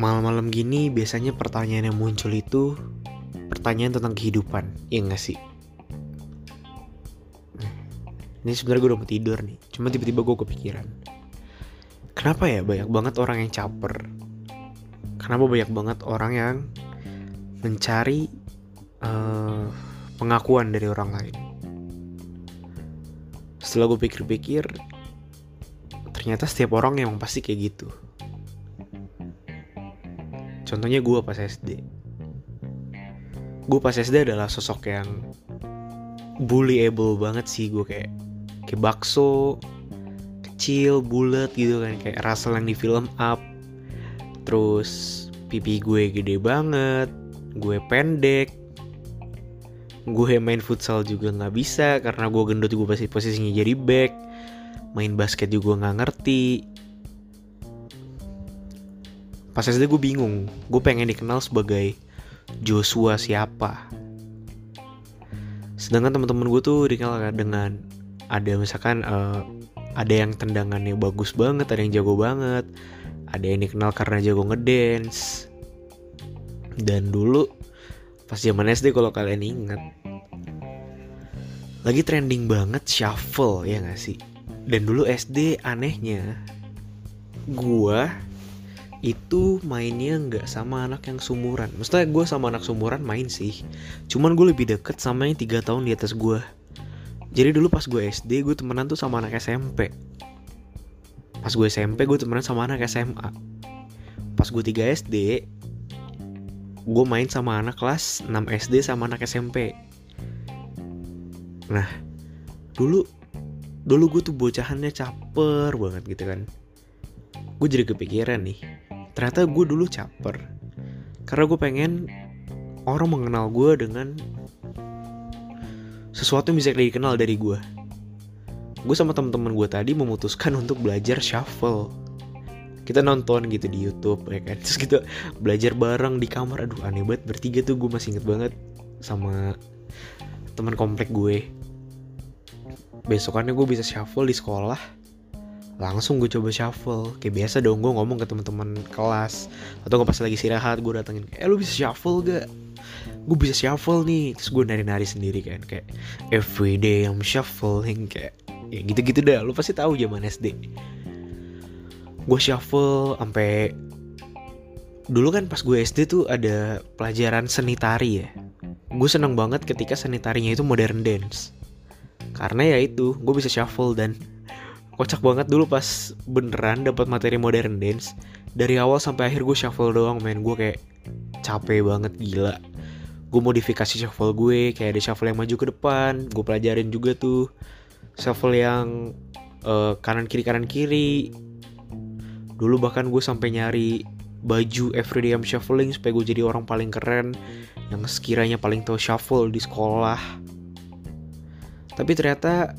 malam-malam gini biasanya pertanyaan yang muncul itu pertanyaan tentang kehidupan, iya gak sih? Ini sebenarnya gue udah mau tidur nih, cuma tiba-tiba gue kepikiran. Kenapa ya banyak banget orang yang caper? Kenapa banyak banget orang yang mencari uh, pengakuan dari orang lain? Setelah gue pikir-pikir, ternyata setiap orang emang pasti kayak gitu. Contohnya gue pas SD. Gue pas SD adalah sosok yang bullyable banget sih. Gue kayak kayak bakso kecil bulat gitu kan. Kayak Russell yang di film Up. Terus pipi gue gede banget gue pendek. Gue main futsal juga nggak bisa karena gue gendut gue pasti posisinya jadi back. Main basket juga nggak ngerti pas SD gue bingung gue pengen dikenal sebagai Joshua siapa. Sedangkan teman-teman gue tuh dikenal dengan ada misalkan uh, ada yang tendangannya bagus banget ada yang jago banget ada yang dikenal karena jago ngedance. Dan dulu pas zaman SD kalau kalian ingat lagi trending banget shuffle ya gak sih? Dan dulu SD anehnya gua itu mainnya nggak sama anak yang sumuran. Maksudnya gue sama anak sumuran main sih. Cuman gue lebih deket sama yang tiga tahun di atas gue. Jadi dulu pas gue SD gue temenan tuh sama anak SMP. Pas gue SMP gue temenan sama anak SMA. Pas gue 3 SD gue main sama anak kelas 6 SD sama anak SMP. Nah, dulu dulu gue tuh bocahannya caper banget gitu kan. Gue jadi kepikiran nih, ternyata gue dulu caper. Karena gue pengen orang mengenal gue dengan sesuatu yang bisa dikenal dari gue. Gue sama teman-teman gue tadi memutuskan untuk belajar shuffle. Kita nonton gitu di YouTube ya kan. Terus kita belajar bareng di kamar. Aduh aneh banget bertiga tuh gue masih inget banget sama teman komplek gue. Besokannya gue bisa shuffle di sekolah. Langsung gue coba shuffle. Kayak biasa dong gue ngomong ke teman-teman kelas. Atau gue pas lagi istirahat gue datengin Eh lu bisa shuffle gak? gue bisa shuffle nih. Terus gue nari-nari sendiri kan kayak everyday I'm shuffling kayak ya gitu-gitu dah. Lu pasti tahu zaman SD gue shuffle sampai dulu kan pas gue SD tuh ada pelajaran seni tari ya. Gue seneng banget ketika seni tarinya itu modern dance. Karena ya itu gue bisa shuffle dan kocak banget dulu pas beneran dapat materi modern dance. Dari awal sampai akhir gue shuffle doang main gue kayak capek banget gila. Gue modifikasi shuffle gue kayak ada shuffle yang maju ke depan gue pelajarin juga tuh. Shuffle yang uh, kanan kiri kanan kiri. Dulu bahkan gue sampai nyari baju everyday I'm shuffling supaya gue jadi orang paling keren yang sekiranya paling tahu shuffle di sekolah. Tapi ternyata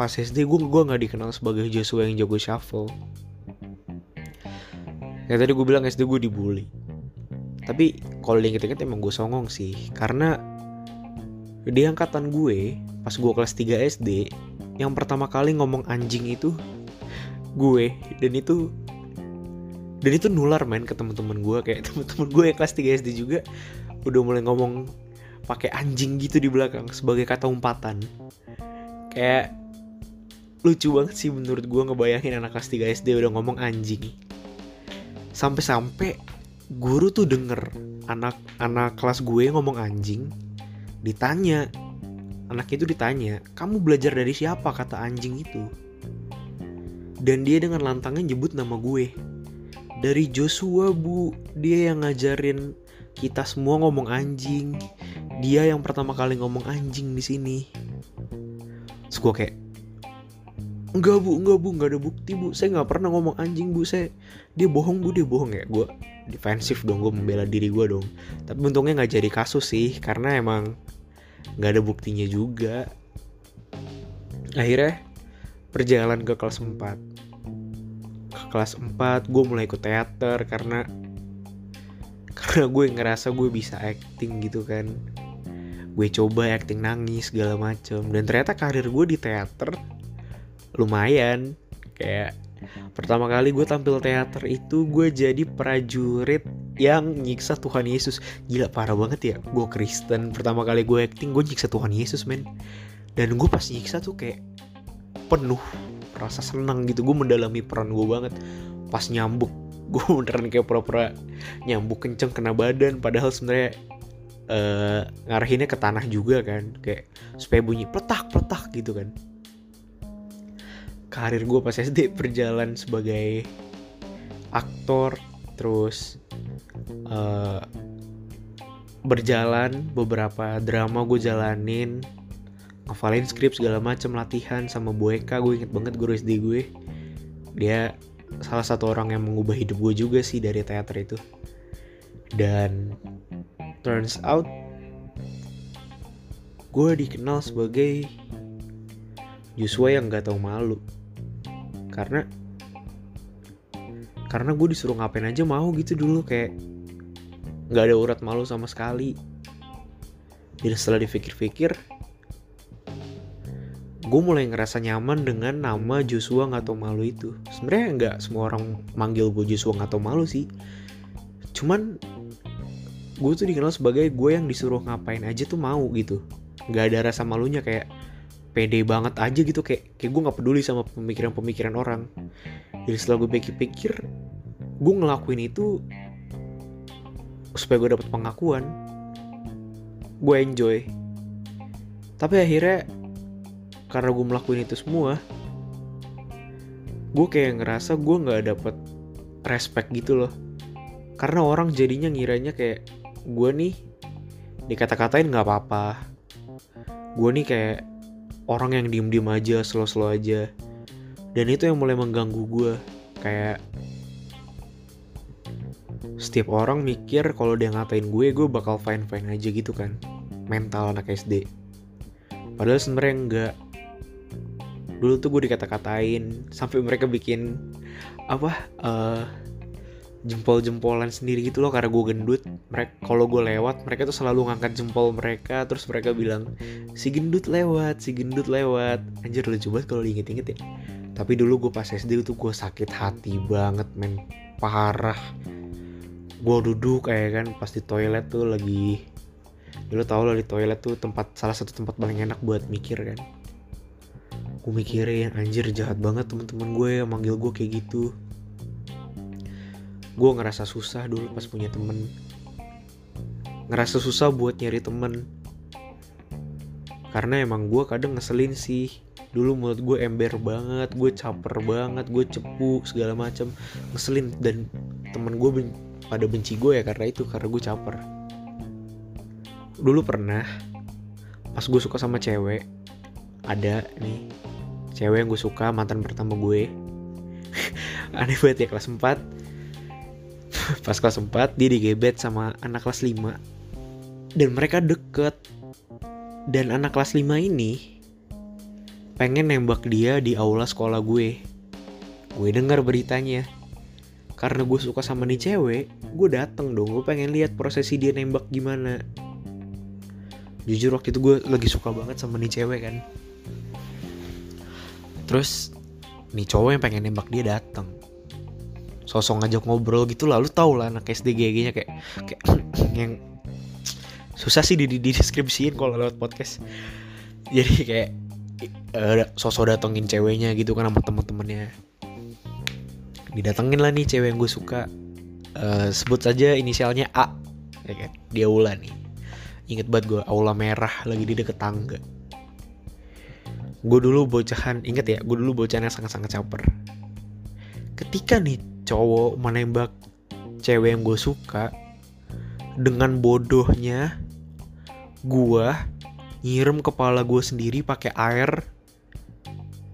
pas SD gue gue nggak dikenal sebagai Joshua yang jago shuffle. Ya tadi gue bilang SD gue dibully. Tapi kalau diinget-inget emang gue songong sih. Karena di angkatan gue pas gue kelas 3 SD yang pertama kali ngomong anjing itu gue dan itu dan itu nular main ke teman-teman gue kayak teman-teman gue yang kelas 3 SD juga udah mulai ngomong pakai anjing gitu di belakang sebagai kata umpatan. Kayak lucu banget sih menurut gue ngebayangin anak kelas 3 SD udah ngomong anjing. Sampai-sampai guru tuh denger anak anak kelas gue ngomong anjing ditanya. Anak itu ditanya kamu belajar dari siapa? kata anjing itu. Dan dia dengan lantangnya nyebut nama gue. Dari Joshua bu. Dia yang ngajarin kita semua ngomong anjing. Dia yang pertama kali ngomong anjing di sini. Terus gue kayak enggak bu enggak bu enggak ada bukti bu. Saya nggak pernah ngomong anjing bu saya dia bohong bu dia bohong ya. Gue defensif dong gue membela diri gue dong. Tapi untungnya nggak jadi kasus sih karena emang nggak ada buktinya juga. Akhirnya perjalanan ke kelas 4 ke kelas 4 gue mulai ikut teater karena karena gue ngerasa gue bisa acting gitu kan. Gue coba acting nangis segala macem. Dan ternyata karir gue di teater lumayan kayak Pertama kali gue tampil teater itu gue jadi prajurit yang nyiksa Tuhan Yesus. Gila parah banget ya. Gue Kristen. Pertama kali gue acting gue nyiksa Tuhan Yesus men. Dan gue pas nyiksa tuh kayak penuh rasa senang gitu. Gue mendalami peran gue banget. Pas nyambuk gue beneran kayak pura-pura nyambuk kenceng kena badan. Padahal sebenarnya uh, ngarahinnya ke tanah juga kan. Kayak supaya bunyi petak petak gitu kan karir gue pas SD berjalan sebagai aktor terus uh, berjalan beberapa drama gue jalanin ngafalin skrip segala macam latihan sama Bu Eka gue inget banget guru SD gue dia salah satu orang yang mengubah hidup gue juga sih dari teater itu. Dan turns out gue dikenal sebagai Joshua yang gak tau malu karena karena gue disuruh ngapain aja mau gitu dulu kayak nggak ada urat malu sama sekali. Dan setelah dipikir-pikir gue mulai ngerasa nyaman dengan nama Joshua nggak tau malu itu. Sebenarnya nggak semua orang manggil gue Joshua nggak tau malu sih. Cuman gue tuh dikenal sebagai gue yang disuruh ngapain aja tuh mau gitu. Nggak ada rasa malunya kayak pede banget aja gitu kayak kayak gue nggak peduli sama pemikiran-pemikiran orang. Jadi setelah gue pikir-pikir gue ngelakuin itu supaya gue dapet pengakuan. Gue enjoy. Tapi akhirnya karena gue melakuin itu semua gue kayak ngerasa gue nggak dapet respect gitu loh. Karena orang jadinya ngiranya kayak gue nih dikata-katain nggak apa-apa. Gue nih kayak orang yang diem-diem aja, slow-slow aja. Dan itu yang mulai mengganggu gue. Kayak setiap orang mikir kalau dia ngatain gue, gue bakal fine-fine aja gitu kan. Mental anak SD. Padahal sebenarnya enggak. Dulu tuh gue dikata-katain sampai mereka bikin apa uh, jempol-jempolan sendiri gitu loh karena gue gendut. Mereka kalau gue lewat mereka tuh selalu ngangkat jempol mereka terus mereka bilang si gendut lewat si gendut lewat. Anjir lucu banget kalau diinget-inget ya. Tapi dulu gue pas SD itu gue sakit hati banget men. Parah. Gue duduk kayak kan pas di toilet tuh lagi dulu tau lah di toilet tuh tempat salah satu tempat paling enak buat mikir kan. Gue mikirin anjir jahat banget temen-temen gue yang manggil gue kayak gitu gue ngerasa susah dulu pas punya temen. Ngerasa susah buat nyari temen. Karena emang gue kadang ngeselin sih. Dulu menurut gue ember banget gue caper banget gue cepu segala macam ngeselin dan temen gue ben pada benci gue ya karena itu karena gue caper. Dulu pernah pas gue suka sama cewek ada nih cewek yang gue suka mantan pertama gue. Aneh banget ya kelas 4 pas kelas 4 dia digebet sama anak kelas 5 dan mereka deket. Dan anak kelas 5 ini pengen nembak dia di aula sekolah gue. Gue dengar beritanya. Karena gue suka sama nih cewek gue dateng dong. Gue pengen lihat prosesi dia nembak gimana. Jujur waktu itu gue lagi suka banget sama nih cewek kan. Terus nih cowok yang pengen nembak dia dateng sosok ngajak ngobrol gitu lah. Lu tau lah anak SD nya kayak kayak yang susah sih di, deskripsiin kalau lewat podcast. Jadi kayak uh, sosok datengin ceweknya gitu kan sama temen-temennya. Didatengin lah nih cewek yang gue suka. Uh, sebut saja inisialnya A. Ya kan? Dia Aula nih. Inget banget gue Aula merah lagi di deket tangga. Gue dulu bocahan inget ya gue dulu bocahannya sangat-sangat caper. Ketika nih cowok menembak cewek yang gue suka dengan bodohnya gue nyiram kepala gue sendiri pakai air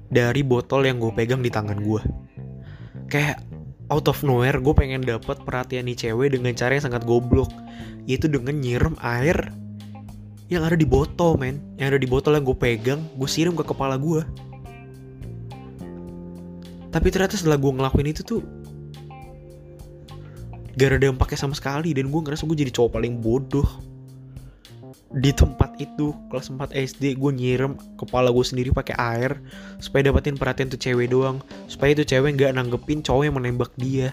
dari botol yang gue pegang di tangan gue kayak out of nowhere gue pengen dapat perhatian nih cewek dengan cara yang sangat goblok yaitu dengan nyiram air yang ada di botol men. Yang ada di botol yang gue pegang gue siram ke kepala gue tapi ternyata setelah gue ngelakuin itu tuh gak ada dampaknya sama sekali dan gue ngerasa gue jadi cowok paling bodoh. Di tempat itu kelas 4 SD gue nyirem kepala gue sendiri pakai air supaya dapetin perhatian tuh cewek doang. Supaya itu cewek nggak nanggepin cowok yang menembak dia.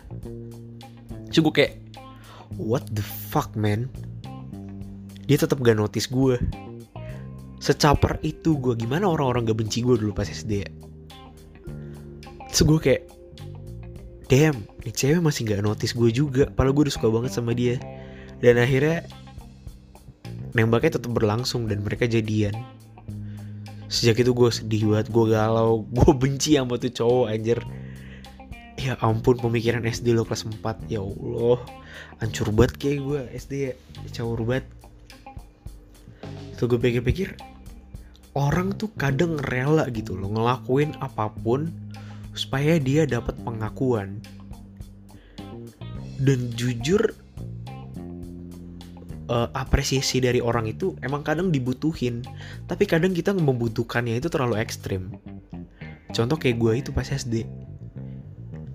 So kayak what the fuck man? Dia tetap gak notice gue secaper itu gue gimana orang-orang gak benci gue dulu pas SD ya so gue kayak damn nih cewek masih gak notice gue juga. Padahal gue udah suka banget sama dia. Dan akhirnya nembaknya tetap berlangsung dan mereka jadian. Sejak itu gue sedih banget gue galau gue benci sama tuh cowok anjir. Ya ampun pemikiran SD lo kelas 4 ya Allah. Hancur banget kayak gue SD ya cowok banget. Itu gue pikir-pikir orang tuh kadang rela gitu loh ngelakuin apa pun supaya dia dapat pengakuan. Dan jujur uh, apresiasi dari orang itu emang kadang dibutuhin. Tapi kadang kita membutuhkannya itu terlalu ekstrim. Contoh kayak gue itu pas SD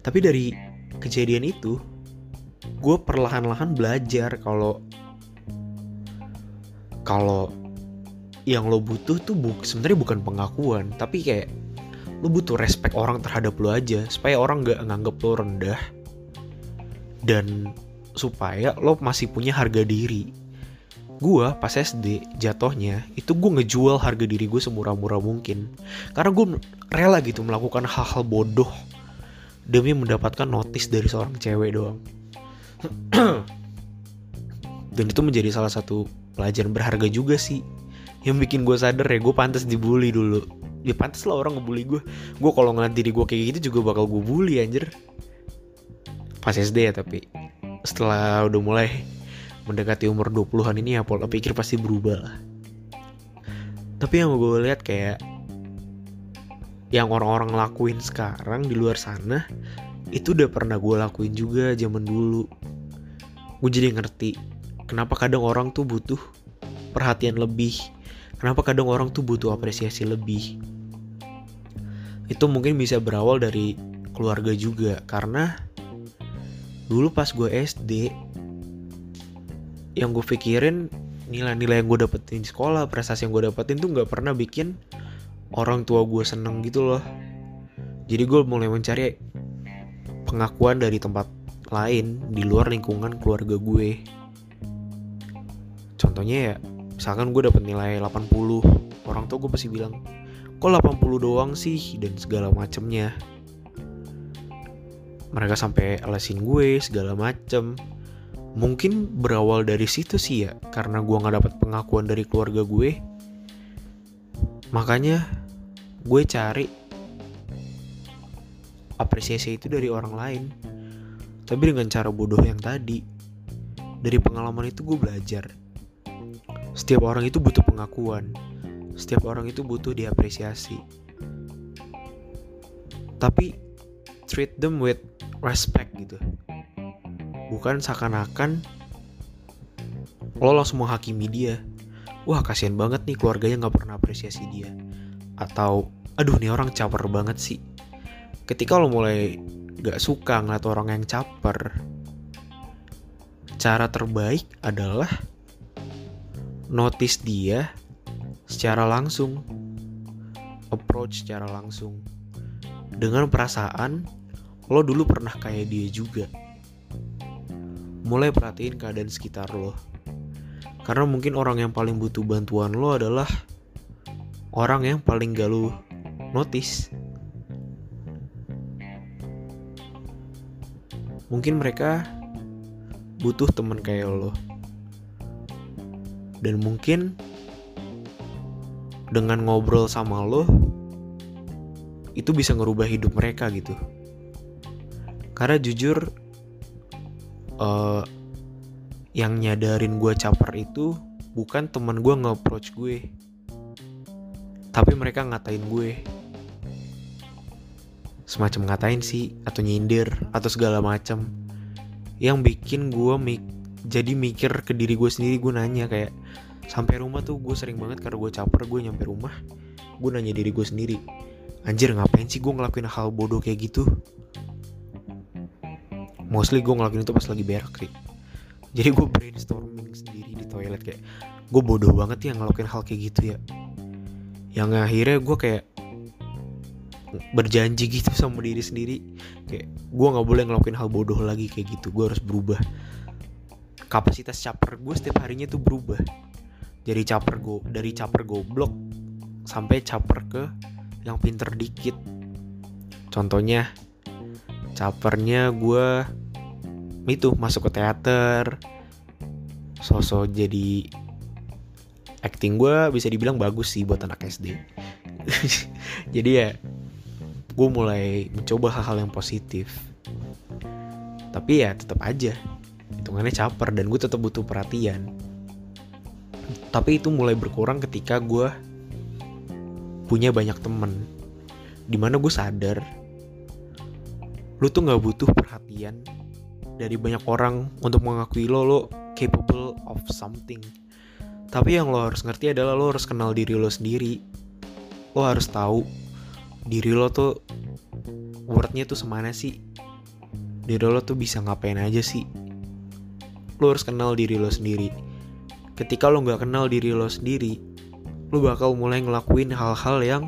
tapi dari kejadian itu gue perlahan-lahan belajar kalau kalau yang lo butuh tuh bu sebenarnya bukan pengakuan tapi kayak lo butuh respect orang terhadap lo aja supaya orang gak nganggep lo rendah. Dan supaya lo masih punya harga diri. Gue pas SD jatohnya itu gue ngejual harga diri gue semurah-murah mungkin. Karena gue rela gitu melakukan hal-hal bodoh demi mendapatkan notis dari seorang cewek doang. Dan itu menjadi salah satu pelajaran berharga juga sih. Yang bikin gue sadar ya gue pantas dibully dulu ya pantas lah orang ngebully gue gue kalau ngeliat diri gue kayak gitu juga bakal gue bully anjir pas SD ya tapi setelah udah mulai mendekati umur 20-an ini ya pola pikir pasti berubah lah. Tapi yang gue lihat kayak yang orang-orang lakuin sekarang di luar sana itu udah pernah gue lakuin juga zaman dulu. Gue jadi ngerti kenapa kadang orang tuh butuh perhatian lebih. Kenapa kadang orang tuh butuh apresiasi lebih. Itu mungkin bisa berawal dari keluarga juga karena dulu pas gue SD yang gue pikirin nilai-nilai yang gue dapetin di sekolah prestasi yang gue dapetin tuh nggak pernah bikin orang tua gue seneng gitu loh. Jadi gue mulai mencari pengakuan dari tempat lain di luar lingkungan keluarga gue. Contohnya ya misalkan gue dapet nilai 80 orang tua gue pasti bilang kok 80 doang sih dan segala macemnya. Mereka sampai alasin gue segala macem. Mungkin berawal dari situ sih ya karena gue nggak dapat pengakuan dari keluarga gue. Makanya gue cari apresiasi itu dari orang lain. Tapi dengan cara bodoh yang tadi dari pengalaman itu gue belajar. Setiap orang itu butuh pengakuan setiap orang itu butuh diapresiasi. Tapi treat them with respect gitu. Bukan seakan-akan lo langsung menghakimi dia. Wah kasihan banget nih keluarganya nggak pernah apresiasi dia. Atau aduh nih orang caper banget sih. Ketika lo mulai gak suka ngeliat orang yang caper cara terbaik adalah notice dia secara langsung approach secara langsung dengan perasaan lo dulu pernah kayak dia juga mulai perhatiin keadaan sekitar lo. Karena mungkin orang yang paling butuh bantuan lo adalah orang yang paling gak lo notice. Mungkin mereka butuh temen kayak lo. Dan mungkin dengan ngobrol sama lo itu bisa ngerubah hidup mereka gitu. Karena jujur uh, yang nyadarin gue caper itu bukan teman gue nge-approach gue tapi mereka ngatain gue semacam ngatain sih atau nyindir atau segala macam yang bikin gue mik jadi mikir ke diri gue sendiri gue nanya kayak sampai rumah tuh gue sering banget karena gue caper gue nyampe rumah gue nanya diri gue sendiri anjir ngapain sih gue ngelakuin hal bodoh kayak gitu? Mostly gue ngelakuin itu pas lagi berak sih jadi gue brainstorming sendiri di toilet kayak gue bodoh banget ya ngelakuin hal kayak gitu ya. Yang akhirnya gue kayak berjanji gitu sama diri sendiri kayak gue nggak boleh ngelakuin hal bodoh lagi kayak gitu gue harus berubah. Kapasitas caper gue setiap harinya tuh berubah dari caper go dari caper goblok sampai caper ke yang pinter dikit. Contohnya capernya gue itu masuk ke teater. Sosok jadi acting gue bisa dibilang bagus sih buat anak SD jadi ya gue mulai mencoba hal-hal yang positif. Tapi ya tetap aja hitungannya caper dan gue tetap butuh perhatian tapi itu mulai berkurang ketika gue punya banyak temen. Di mana gue sadar lu tuh nggak butuh perhatian dari banyak orang untuk mengakui lo. Lo capable of something. Tapi yang lo harus ngerti adalah lo harus kenal diri lo sendiri. Lo harus tahu diri lo tuh wordnya tuh semana sih. Diri lo tuh bisa ngapain aja sih. Lo harus kenal diri lo sendiri ketika lo nggak kenal diri lo sendiri lo bakal mulai ngelakuin hal-hal yang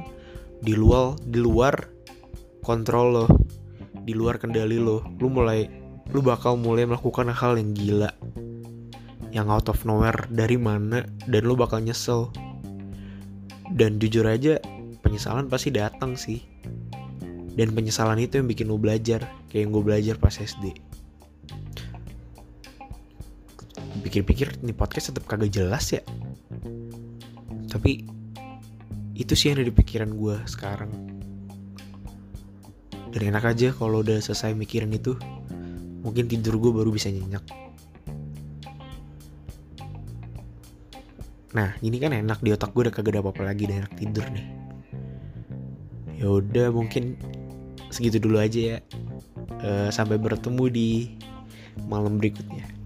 di luar di luar kontrol lo di luar kendali lo. Lo mulai lo bakal mulai melakukan hal yang gila yang out of nowhere dari mana dan lo bakal nyesel. Dan jujur aja penyesalan pasti datang sih. Dan penyesalan itu yang bikin lo belajar kayak yang gue belajar pas SD pikir-pikir nih podcast tetap kagak jelas ya. Tapi itu sih yang ada di pikiran gue sekarang. Dan enak aja kalau udah selesai mikirin itu. Mungkin tidur gue baru bisa nyenyak. Nah ini kan enak di otak gue udah kagak ada apa-apa lagi dan enak tidur nih. Ya udah mungkin segitu dulu aja ya. Uh, sampai bertemu di malam berikutnya